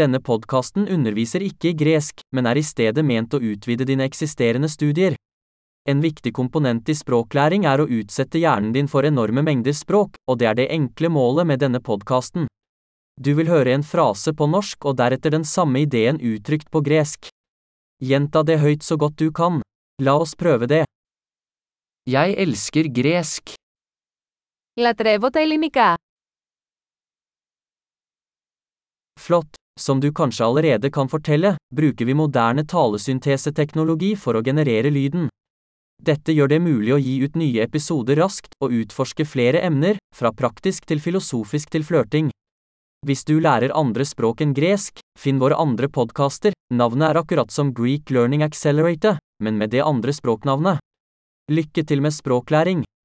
Denne podkasten underviser ikke i gresk, men er i stedet ment å utvide dine eksisterende studier. En viktig komponent i språklæring er å utsette hjernen din for enorme mengder språk, og det er det enkle målet med denne podkasten. Du vil høre en frase på norsk og deretter den samme ideen uttrykt på gresk. Gjenta det høyt så godt du kan. La oss prøve det. Jeg elsker gresk. Latrevo ta ellinika. Flott. Som du kanskje allerede kan fortelle, bruker vi moderne talesynteseteknologi for å generere lyden. Dette gjør det mulig å gi ut nye episoder raskt og utforske flere emner, fra praktisk til filosofisk til flørting. Hvis du lærer andre språk enn gresk, finn våre andre podkaster, navnet er akkurat som Greek Learning Accelerator, men med det andre språknavnet. Lykke til med språklæring!